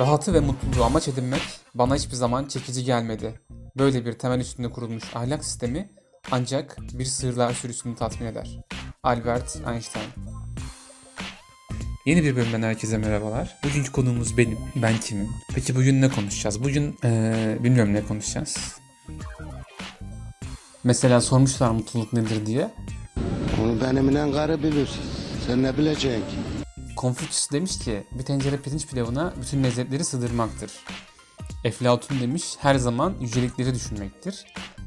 Rahatı ve mutluluğu amaç edinmek bana hiçbir zaman çekici gelmedi. Böyle bir temel üstünde kurulmuş ahlak sistemi ancak bir sığırlar sürüsünü tatmin eder. Albert Einstein Yeni bir bölümden herkese merhabalar. Bugünkü konuğumuz benim. Ben kimim? Peki bugün ne konuşacağız? Bugün eee, bilmiyorum ne konuşacağız. Mesela sormuşlar mutluluk nedir diye. Onu benimle karı bilir. Sen ne bileceksin ki? Konfüçyüs demiş ki bir tencere pirinç pilavına bütün lezzetleri sığdırmaktır. Eflatun demiş her zaman yücelikleri düşünmektir.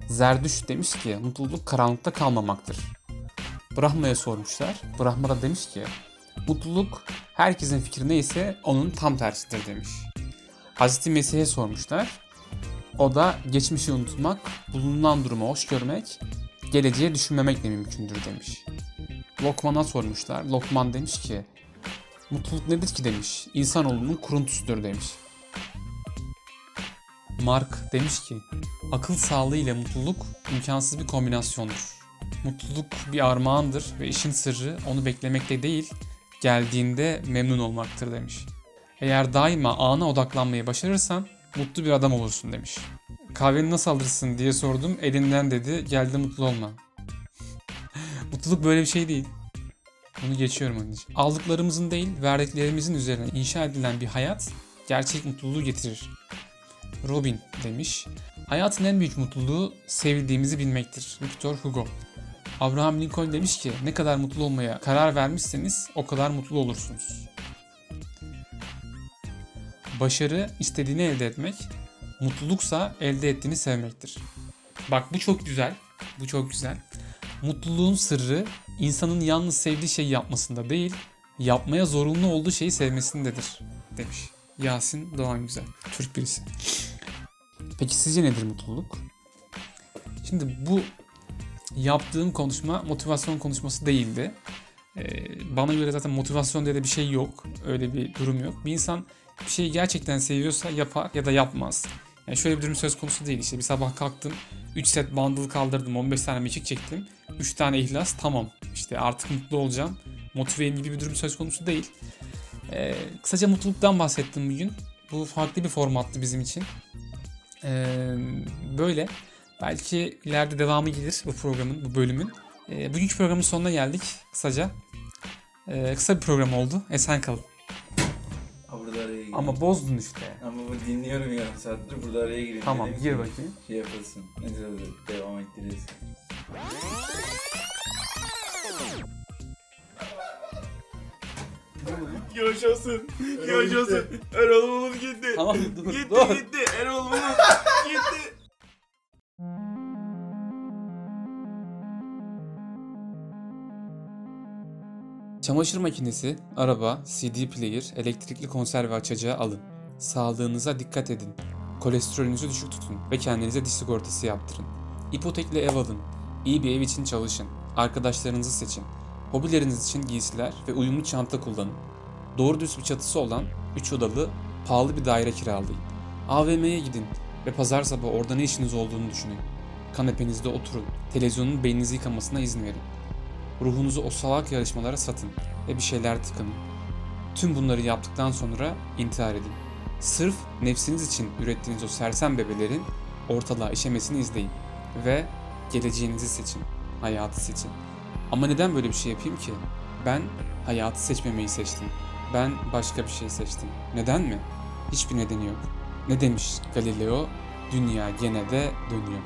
Zerdüş demiş ki mutluluk karanlıkta kalmamaktır. Brahma'ya sormuşlar. Brahma da demiş ki mutluluk herkesin fikri neyse onun tam tersidir demiş. Hazreti Mesih'e sormuşlar. O da geçmişi unutmak, bulunan durumu hoş görmek, geleceğe düşünmemekle mümkündür demiş. Lokman'a sormuşlar. Lokman demiş ki Mutluluk nedir ki demiş. İnsanoğlunun kuruntusudur demiş. Mark demiş ki akıl sağlığı ile mutluluk imkansız bir kombinasyondur. Mutluluk bir armağandır ve işin sırrı onu beklemekte değil, geldiğinde memnun olmaktır demiş. Eğer daima ana odaklanmayı başarırsan mutlu bir adam olursun demiş. Kahveni nasıl alırsın diye sordum. Elinden dedi geldi mutlu olma. Mutluluk böyle bir şey değil. Bunu geçiyorum onun. Aldıklarımızın değil, verdiklerimizin üzerine inşa edilen bir hayat gerçek mutluluğu getirir. Robin demiş. Hayatın en büyük mutluluğu sevildiğimizi bilmektir. Victor Hugo. Abraham Lincoln demiş ki ne kadar mutlu olmaya karar vermişseniz o kadar mutlu olursunuz. Başarı istediğini elde etmek, mutluluksa elde ettiğini sevmektir. Bak bu çok güzel. Bu çok güzel. Mutluluğun sırrı insanın yalnız sevdiği şeyi yapmasında değil, yapmaya zorunlu olduğu şeyi sevmesindedir demiş. Yasin Doğan Güzel. Türk birisi. Peki sizce nedir mutluluk? Şimdi bu yaptığım konuşma motivasyon konuşması değildi. Ee, bana göre zaten motivasyon diye de bir şey yok. Öyle bir durum yok. Bir insan bir şeyi gerçekten seviyorsa yapar ya da yapmaz. Yani şöyle bir durum söz konusu değil. İşte bir sabah kalktım, 3 set bundle kaldırdım, 15 tane mekik çektim. 3 tane ihlas tamam. İşte artık mutlu olacağım. Motiveyim gibi bir durum söz konusu değil. Ee, kısaca mutluluktan bahsettim bugün. Bu farklı bir formattı bizim için. Ee, böyle. Belki ileride devamı gelir bu programın, bu bölümün. Ee, bugünkü programın sonuna geldik kısaca. Ee, kısa bir program oldu. Esen kalın. Burada araya gireyim. Ama bozdun işte. Ama bu dinliyorum yarım saattir burada araya gireyim. Tamam Dedim gir ki bakayım. Şey yapılsın. Neyse devam ettiririz. Yaşasın. Yaşasın. Erol Bulut gitti. Tamam dur Gitti dur. gitti. Erol Bulut gitti. Çamaşır makinesi, araba, CD player, elektrikli konserve açacağı alın. Sağlığınıza dikkat edin. Kolesterolünüzü düşük tutun ve kendinize diş sigortası yaptırın. İpotekli ev alın. İyi bir ev için çalışın. Arkadaşlarınızı seçin. Hobileriniz için giysiler ve uyumlu çanta kullanın. Doğru düz bir çatısı olan 3 odalı pahalı bir daire kiralayın. AVM'ye gidin ve pazar sabahı orada ne işiniz olduğunu düşünün. Kanepenizde oturun. Televizyonun beyninizi yıkamasına izin verin. Ruhunuzu o salak yarışmalara satın ve bir şeyler tıkının. Tüm bunları yaptıktan sonra intihar edin. Sırf nefsiniz için ürettiğiniz o sersem bebelerin ortalığa işemesini izleyin ve geleceğinizi seçin, hayatı seçin. Ama neden böyle bir şey yapayım ki? Ben hayatı seçmemeyi seçtim. Ben başka bir şey seçtim. Neden mi? Hiçbir nedeni yok. Ne demiş Galileo? Dünya gene de dönüyor.